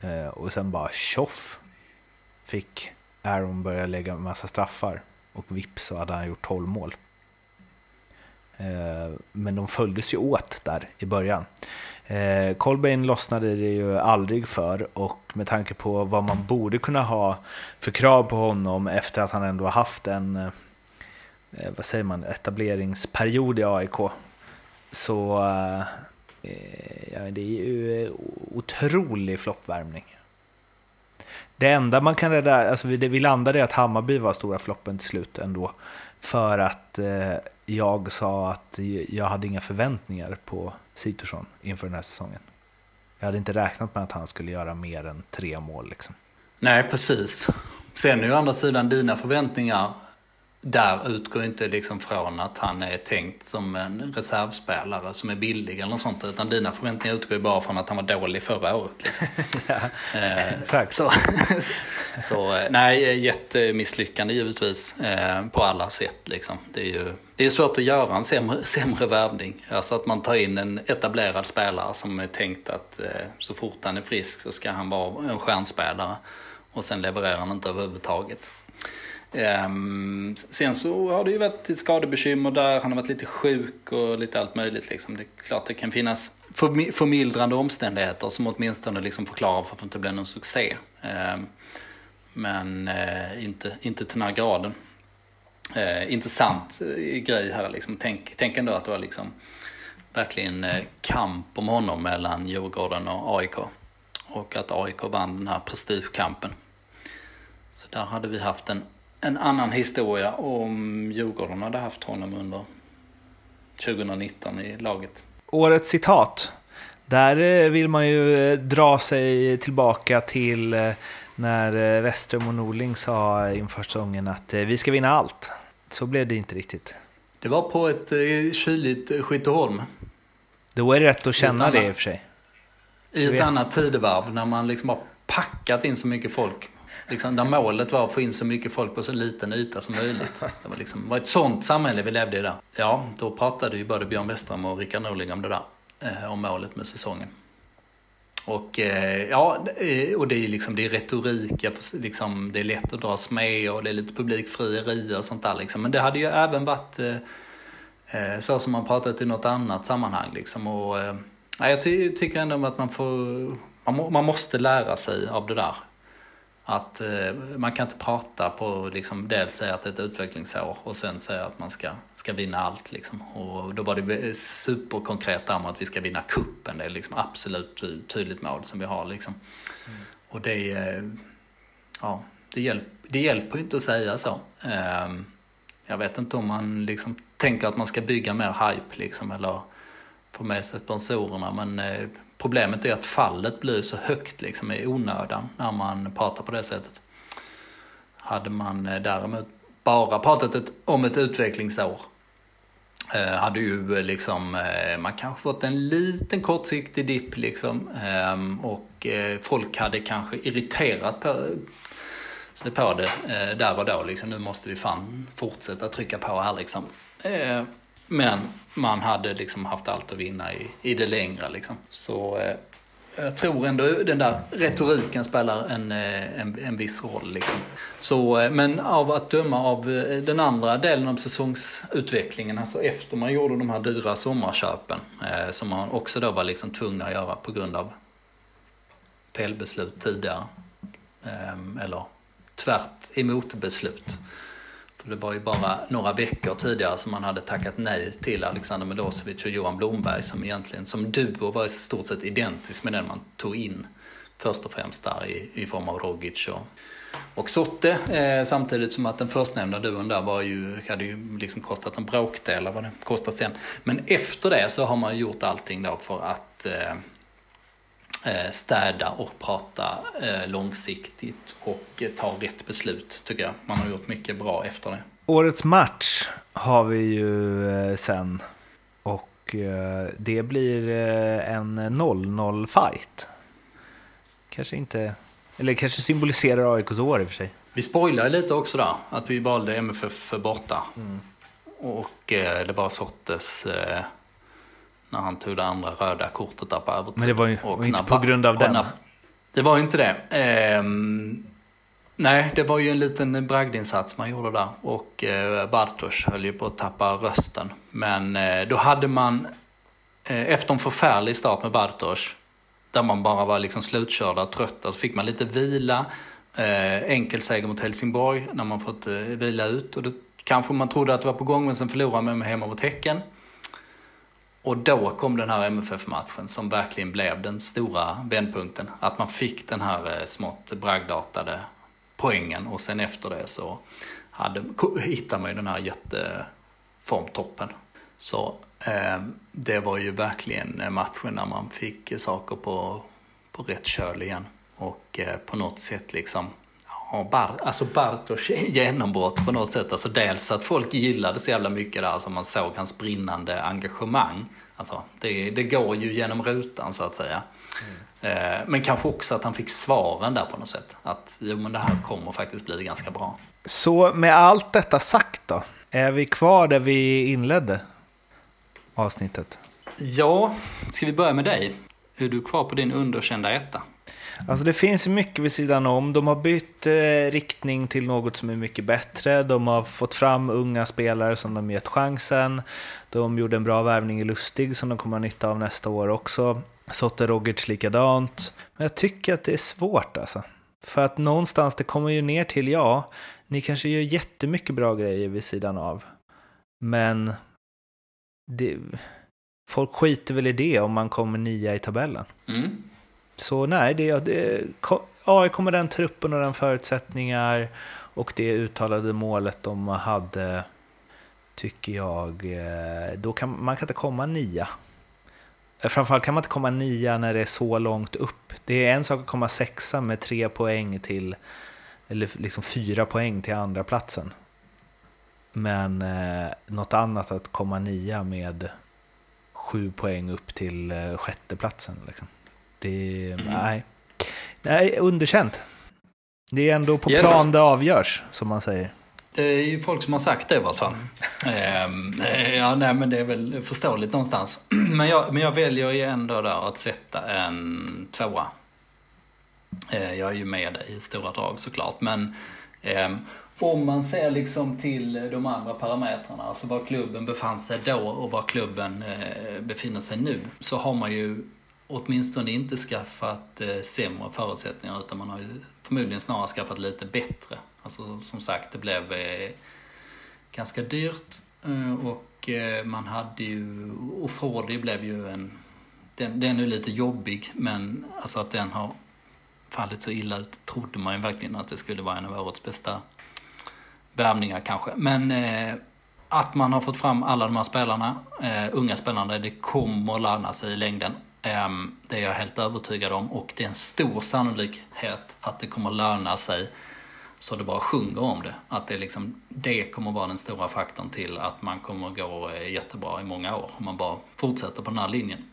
Eh, och sen bara tjoff fick Aaron börja lägga en massa straffar och vips så hade han gjort 12 mål. Eh, men de följdes ju åt där i början. Eh, Colbain lossnade det ju aldrig för och med tanke på vad man borde kunna ha för krav på honom efter att han ändå har haft en eh, eh vad säger man, etableringsperiod i AIK så eh, ja, det är ju otrolig floppvärmning. Det enda man kan rädda, alltså det vi landade i att Hammarby var stora floppen till slut ändå. För att eh, jag sa att jag hade inga förväntningar på Sitorsson inför den här säsongen. Jag hade inte räknat med att han skulle göra mer än tre mål. Liksom. Nej, precis. Sen är å andra sidan dina förväntningar där utgår inte liksom från att han är tänkt som en reservspelare som är billig eller något sånt. Utan dina förväntningar utgår ju bara från att han var dålig förra året. Liksom. ja, eh. Så, så nej, jättemisslyckande givetvis eh, på alla sätt. Liksom. Det är ju det är svårt att göra en sämre, sämre värvning. Alltså att man tar in en etablerad spelare som är tänkt att eh, så fort han är frisk så ska han vara en stjärnspelare. Och sen levererar han inte överhuvudtaget. Um, sen så har det ju varit ett skadebekymmer där, han har varit lite sjuk och lite allt möjligt. Liksom. Det är klart det kan finnas förmildrande omständigheter som åtminstone liksom förklarar varför det inte blev någon succé. Um, men uh, inte, inte till den här graden eh, intressant eh, grej här liksom. Tänk, tänk ändå att det var liksom verkligen eh, kamp om honom mellan Djurgården och AIK. Och att AIK vann den här prestigekampen. Så där hade vi haft en en annan historia om Djurgården hade haft honom under 2019 i laget. Årets citat. Där eh, vill man ju dra sig tillbaka till när Westrum och Norling sa inför säsongen att vi ska vinna allt. Så blev det inte riktigt. Det var på ett kyligt Skytteholm. Då är det rätt att känna det i och för sig. I ett annat tidevarv när man liksom har packat in så mycket folk liksom, där målet var att få in så mycket folk på så liten yta som möjligt. Det var, liksom, var ett sånt samhälle vi levde i där. Ja, då pratade ju både Björn Westram och Rickard Norling om det där. Eh, om målet med säsongen. Och eh, ja, eh, och det är liksom, det är retorik, liksom, det är lätt att dras med och det är lite publikfrieri och sånt där liksom. Men det hade ju även varit eh, eh så som man pratat i något annat sammanhang liksom. Och, eh, jag ty tycker ändå att man får, man, må, man måste lära sig av det där. Att eh, man kan inte prata på, liksom, dels säga att det är ett utvecklingsår och sen säga att man ska, ska vinna allt. Liksom. Och då var det superkonkret där med att vi ska vinna kuppen. Det är liksom absolut tydligt mål som vi har. Liksom. Mm. Och det, eh, ja, det, hjälp, det hjälper inte att säga så. Eh, jag vet inte om man liksom tänker att man ska bygga mer hype liksom, eller få med sig sponsorerna. Men eh, Problemet är att fallet blir så högt liksom i onödan när man pratar på det sättet. Hade man eh, däremot bara pratat ett, om ett utvecklingsår eh, hade ju liksom, eh, man kanske fått en liten kortsiktig dipp liksom. Ehm, eh, och folk hade kanske irriterat på, sig på det eh, där och då. Liksom. Nu måste vi fan fortsätta trycka på här liksom. Eh, men man hade liksom haft allt att vinna i, i det längre. Liksom. Så eh, jag tror ändå den där retoriken spelar en, eh, en, en viss roll. Liksom. Så, eh, men av att döma av eh, den andra delen av säsongsutvecklingen, alltså efter man gjorde de här dyra sommarköpen, eh, som man också då var liksom tvungna att göra på grund av felbeslut tidigare. eh, eller tvärt emot beslut. För det var ju bara några veckor tidigare som man hade tackat nej till Alexander Milosevic och Johan Blomberg som egentligen som duo var i stort sett identisk med den man tog in först och främst där i, i form av Rogic och, och Sotte. Eh, samtidigt som att den förstnämnda duon där var ju, hade ju liksom kostat en bråkdel av vad det kostat sen. Men efter det så har man gjort allting då för att eh städa och prata eh, långsiktigt och eh, ta rätt beslut tycker jag. Man har gjort mycket bra efter det. Årets match har vi ju eh, sen och det blir en 0-0 fight kanske inte... Eller kanske symboliserar AIKs år i och för sig. Vi spoilade lite också där, att vi valde MFF för borta. Mm. Och eh, det bara sortes eh, när han tog det andra röda kortet där på övertid. Men det var ju och inte på grund av den? När, det var inte det. Eh, nej, det var ju en liten bragdinsats man gjorde där. Och eh, Bartosz höll ju på att tappa rösten. Men eh, då hade man, eh, efter en förfärlig start med Bartosz, där man bara var liksom slutkörda och trötta. Så fick man lite vila. Eh, enkel seger mot Helsingborg när man fått eh, vila ut. Och då kanske man trodde att det var på gång men sen förlorade man hemma mot Häcken. Och då kom den här MFF-matchen som verkligen blev den stora vändpunkten. Att man fick den här eh, smått bragdartade poängen och sen efter det så hade, hittade man ju den här jätteformtoppen. Så eh, det var ju verkligen eh, matchen när man fick saker på, på rätt köl igen. Och eh, på något sätt liksom, ja, Bar, alltså Bartos genombrott på något sätt. Alltså dels att folk gillade så jävla mycket där, alltså man såg hans brinnande engagemang. Alltså det, det går ju genom rutan så att säga. Mm. Men kanske också att han fick svaren där på något sätt. Att jo, men det här kommer faktiskt bli ganska bra. Så med allt detta sagt då, är vi kvar där vi inledde? avsnittet? Ja, ska vi börja med dig? Är du kvar på din underkända etta? Alltså det finns mycket vid sidan om. De har bytt eh, riktning till något som är mycket bättre. De har fått fram unga spelare som de gett chansen. De gjorde en bra värvning i Lustig som de kommer ha nytta av nästa år också. Sotte Rogic likadant. Men jag tycker att det är svårt alltså. För att någonstans, det kommer ju ner till, ja, ni kanske gör jättemycket bra grejer vid sidan av. Men det, folk skiter väl i det om man kommer nia i tabellen. Mm. Så nej, det, det, AIK med den truppen och den förutsättningar och det uttalade målet de hade tycker jag, eh, då kan man kan inte komma nia. Eh, framförallt kan man inte komma nia när det är så långt upp. Det är en sak att komma sexa med tre poäng till, eller liksom fyra poäng till andra platsen. Men eh, något annat att komma nia med sju poäng upp till eh, sjätteplatsen. Liksom. Det, mm. nej. nej, underkänt. Det är ändå på yes. plan det avgörs, som man säger. Det är ju folk som har sagt det i alla fall. Mm. ja, nej, men det är väl förståeligt någonstans. men, jag, men jag väljer ju ändå där att sätta en tvåa. Eh, jag är ju med i stora drag såklart, men ehm, om man ser liksom till de andra parametrarna, alltså var klubben befann sig då och var klubben eh, befinner sig nu, så har man ju åtminstone inte skaffat eh, sämre förutsättningar utan man har ju förmodligen snarare skaffat lite bättre. Alltså som sagt, det blev eh, ganska dyrt eh, och eh, man hade ju, och Fordi blev ju en, den, den är ju lite jobbig men alltså att den har fallit så illa ut trodde man ju verkligen att det skulle vara en av årets bästa värvningar kanske. Men eh, att man har fått fram alla de här spelarna, eh, unga spelarna, det kommer att löna sig i längden. Eh, det är jag helt övertygad om och det är en stor sannolikhet att det kommer löna sig så det bara sjunger om det. Att det, liksom, det kommer vara den stora faktorn till att man kommer gå eh, jättebra i många år om man bara fortsätter på den här linjen.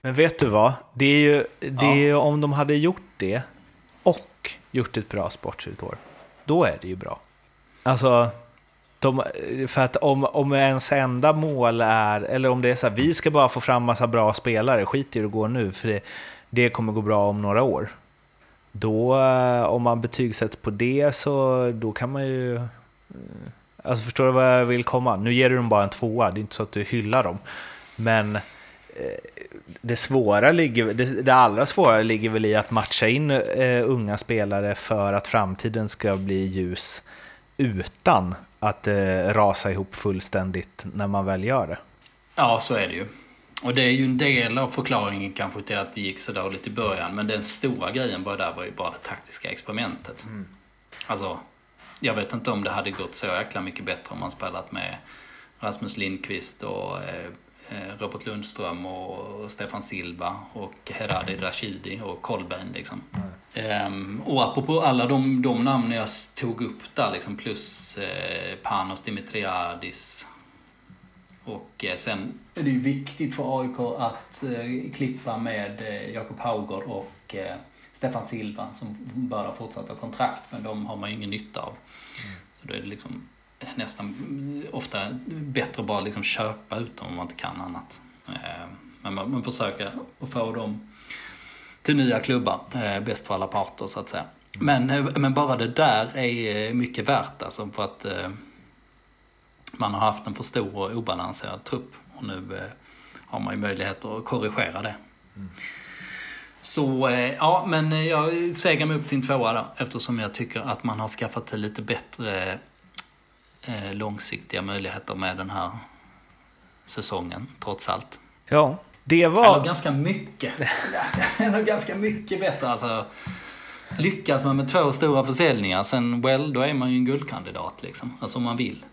Men vet du vad? Det är ju, det är ju om de hade gjort det och gjort ett bra sportsligt år, då är det ju bra. Alltså, de, för att om, om ens enda mål är, eller om det är så här, vi ska bara få fram massa bra spelare, skit i hur det går nu, för det, det kommer gå bra om några år. Då, eh, om man betygsätts på det, så då kan man ju... Eh, alltså förstår du vad jag vill komma? Nu ger du dem bara en tvåa, det är inte så att du hyllar dem. Men eh, det svåra ligger, det, det allra svåra ligger väl i att matcha in eh, unga spelare för att framtiden ska bli ljus utan att eh, rasa ihop fullständigt när man väl gör det. Ja, så är det ju. Och det är ju en del av förklaringen kanske till att det gick så dåligt i början. Men den stora grejen var där var ju bara det taktiska experimentet. Mm. Alltså, jag vet inte om det hade gått så jäkla mycket bättre om man spelat med Rasmus Lindqvist och eh Robert Lundström och Stefan Silva och Heradi Rashidi och Kolbein liksom. Um, och apropå alla de, de namn jag tog upp där liksom plus eh, Panos Dimitriadis och eh, sen är det ju viktigt för AIK att eh, klippa med eh, Jakob Haugård och eh, Stefan Silva som bör ha fortsatta kontrakt men de har man ju ingen nytta av. Mm. Så då är det liksom nästan ofta bättre att bara liksom köpa ut dem om man inte kan annat. Eh, men man, man försöker att få dem till nya klubbar, eh, bäst för alla parter så att säga. Men, men bara det där är mycket värt alltså för att man har haft en för stor och obalanserad trupp. Och nu eh, har man ju möjlighet att korrigera det. Mm. Så eh, ja, men eh, jag segar mig upp till en tvåa där eftersom jag tycker att man har skaffat sig lite bättre eh, långsiktiga möjligheter med den här säsongen, trots allt. Ja, det var... Eller ganska mycket. Eller ganska mycket bättre alltså. Lyckas man med två stora försäljningar, sen well, då är man ju en guldkandidat liksom. Alltså om man vill.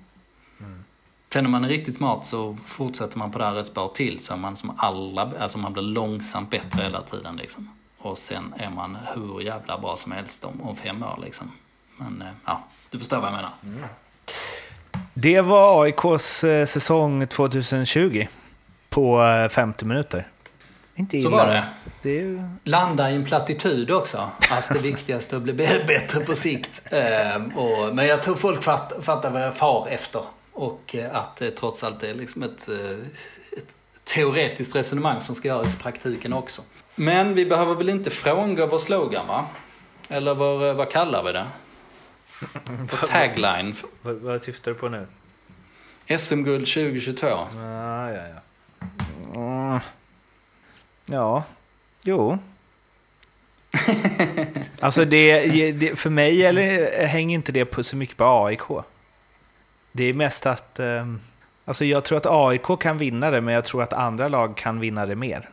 Känner man är riktigt smart så fortsätter man på det här ett spår till så man som alla, alltså man blir långsamt bättre hela tiden liksom. Och sen är man hur jävla bra som helst om, om fem år liksom. Men eh, ja, du förstår vad jag menar. Mm. Det var AIKs eh, säsong 2020 på 50 eh, minuter. Inte illa. Så var det. det ju... Landa i en plattitud också. Att det viktigaste är att bli bättre på sikt. men jag tror folk fattar vad jag far efter. Och eh, att det trots allt är liksom ett, eh, ett teoretiskt resonemang som ska göras i praktiken också. Men vi behöver väl inte frångå vår slogan va? Eller vad, vad kallar vi det? Vår tagline. Vad, vad syftar du på nu? SM-guld 2022. Ah, ja, ja. Mm. Ja, jo. alltså det, det, för mig eller, hänger inte det på så mycket på AIK. Det är mest att... Eh, alltså jag tror att AIK kan vinna det, men jag tror att andra lag kan vinna det mer.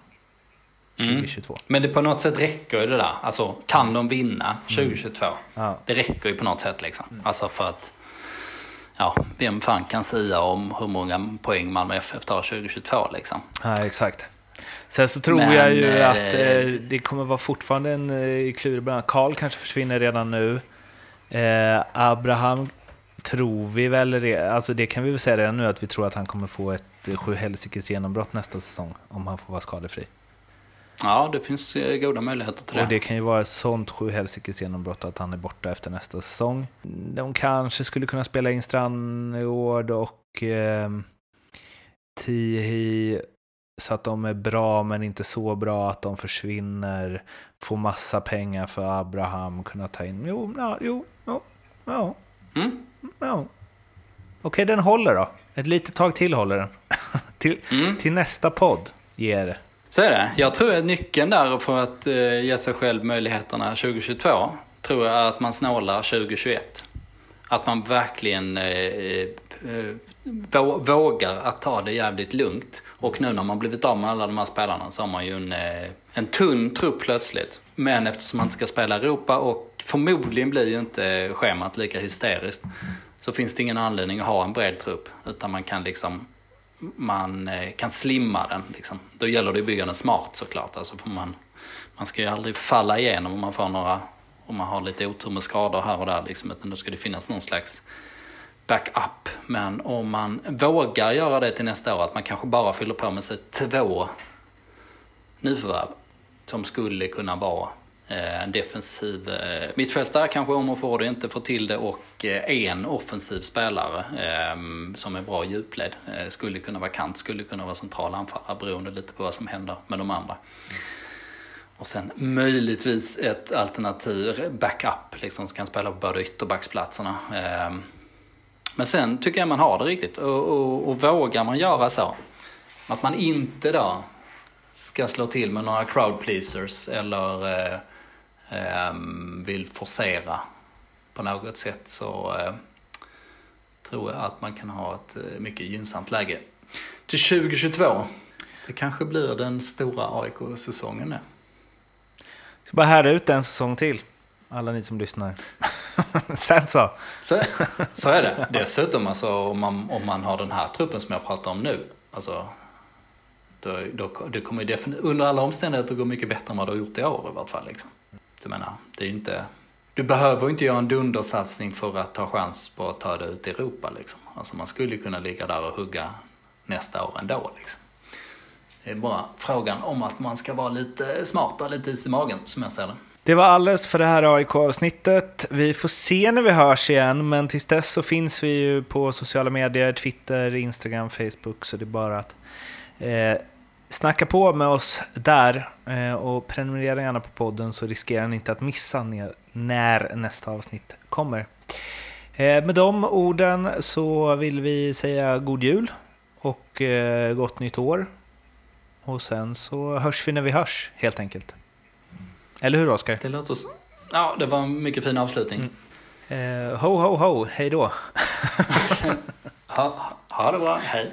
2022. Mm. Men det på något sätt räcker ju det där. Alltså, kan de vinna 2022? Mm. Ja. Det räcker ju på något sätt liksom. Mm. Alltså för att... Ja, vem fan kan säga om hur många poäng Malmö FF tar 2022 liksom? Ja, exakt. Sen så tror Men, jag ju äh, att eh, det kommer vara fortfarande en eh, klurig början. Karl kanske försvinner redan nu. Eh, Abraham tror vi väl, alltså det kan vi väl säga redan nu, att vi tror att han kommer få ett eh, sjuhelsikes genombrott nästa säsong, om han får vara skadefri. Ja, det finns eh, goda möjligheter till det. Och det kan ju vara ett sånt sjuhelsikes genombrott att han är borta efter nästa säsong. De kanske skulle kunna spela in Strandgård och eh, Tihi så att de är bra men inte så bra att de försvinner. Få massa pengar för Abraham, kunna ta in... Jo, ja, jo, ja, ja. Mm. Ja. Okej, den håller då. Ett litet tag till håller den. till, mm. till nästa podd ger det. Så är det. Jag tror att nyckeln där för att eh, ge sig själv möjligheterna 2022 tror jag är att man snålar 2021. Att man verkligen eh, eh vågar att ta det jävligt lugnt. Och nu när man blivit av med alla de här spelarna så har man ju en, eh, en tunn trupp plötsligt. Men eftersom man inte ska spela Europa och förmodligen blir ju inte schemat lika hysteriskt. Så finns det ingen anledning att ha en bred trupp. Utan man kan liksom man eh, kan slimma den. Liksom. Då gäller det att bygga den smart såklart. Alltså för man, man ska ju aldrig falla igenom om man får några, om man har lite otur med skador här och där. Liksom, utan då ska det finnas någon slags backup. Men om man vågar göra det till nästa år, att man kanske bara fyller på med sig två nyförvärv som skulle kunna vara Eh, en defensiv eh, mittfältare kanske om och får det inte får till det och eh, en offensiv spelare som är bra djupled. Skulle kunna vara kant, skulle kunna vara central anfallare beroende lite på vad som händer med de andra. Och sen möjligtvis ett alternativ backup liksom, som kan spela på båda ytterbacksplatserna. Men sen tycker jag man har det riktigt och, och, och vågar man göra så att man inte då ska slå till med några crowd pleasers eller eh, vill forcera på något sätt så eh, tror jag att man kan ha ett eh, mycket gynnsamt läge. Till 2022, det kanske blir den stora AIK-säsongen nu. Ska bara härda ut en säsong till. Alla ni som lyssnar. Sen så. Så, så är det. Dessutom alltså, om, man, om man har den här truppen som jag pratar om nu. Alltså, då, då, det kommer ju under alla omständigheter gå mycket bättre än vad du har gjort i år i vart fall. Liksom. Jag menar, det är inte, du behöver inte göra en dundersatsning för att ta chans på att ta dig ut i Europa. Liksom. Alltså man skulle kunna ligga där och hugga nästa år ändå. Liksom. Det är bara frågan om att man ska vara lite smart och lite is i magen som jag ser det. Det var alldeles för det här AIK-avsnittet. Vi får se när vi hörs igen, men tills dess så finns vi ju på sociala medier, Twitter, Instagram, Facebook, så det är bara att eh, snacka på med oss där eh, och prenumerera gärna på podden så riskerar ni inte att missa när nästa avsnitt kommer. Eh, med de orden så vill vi säga god jul och eh, gott nytt år. Och sen så hörs vi när vi hörs, helt enkelt. Eller hur, Oskar? Det låter så. Ja, det var en mycket fin avslutning. Mm. Eh, ho, ho, ho, hej då! ha, ha det bra, hej!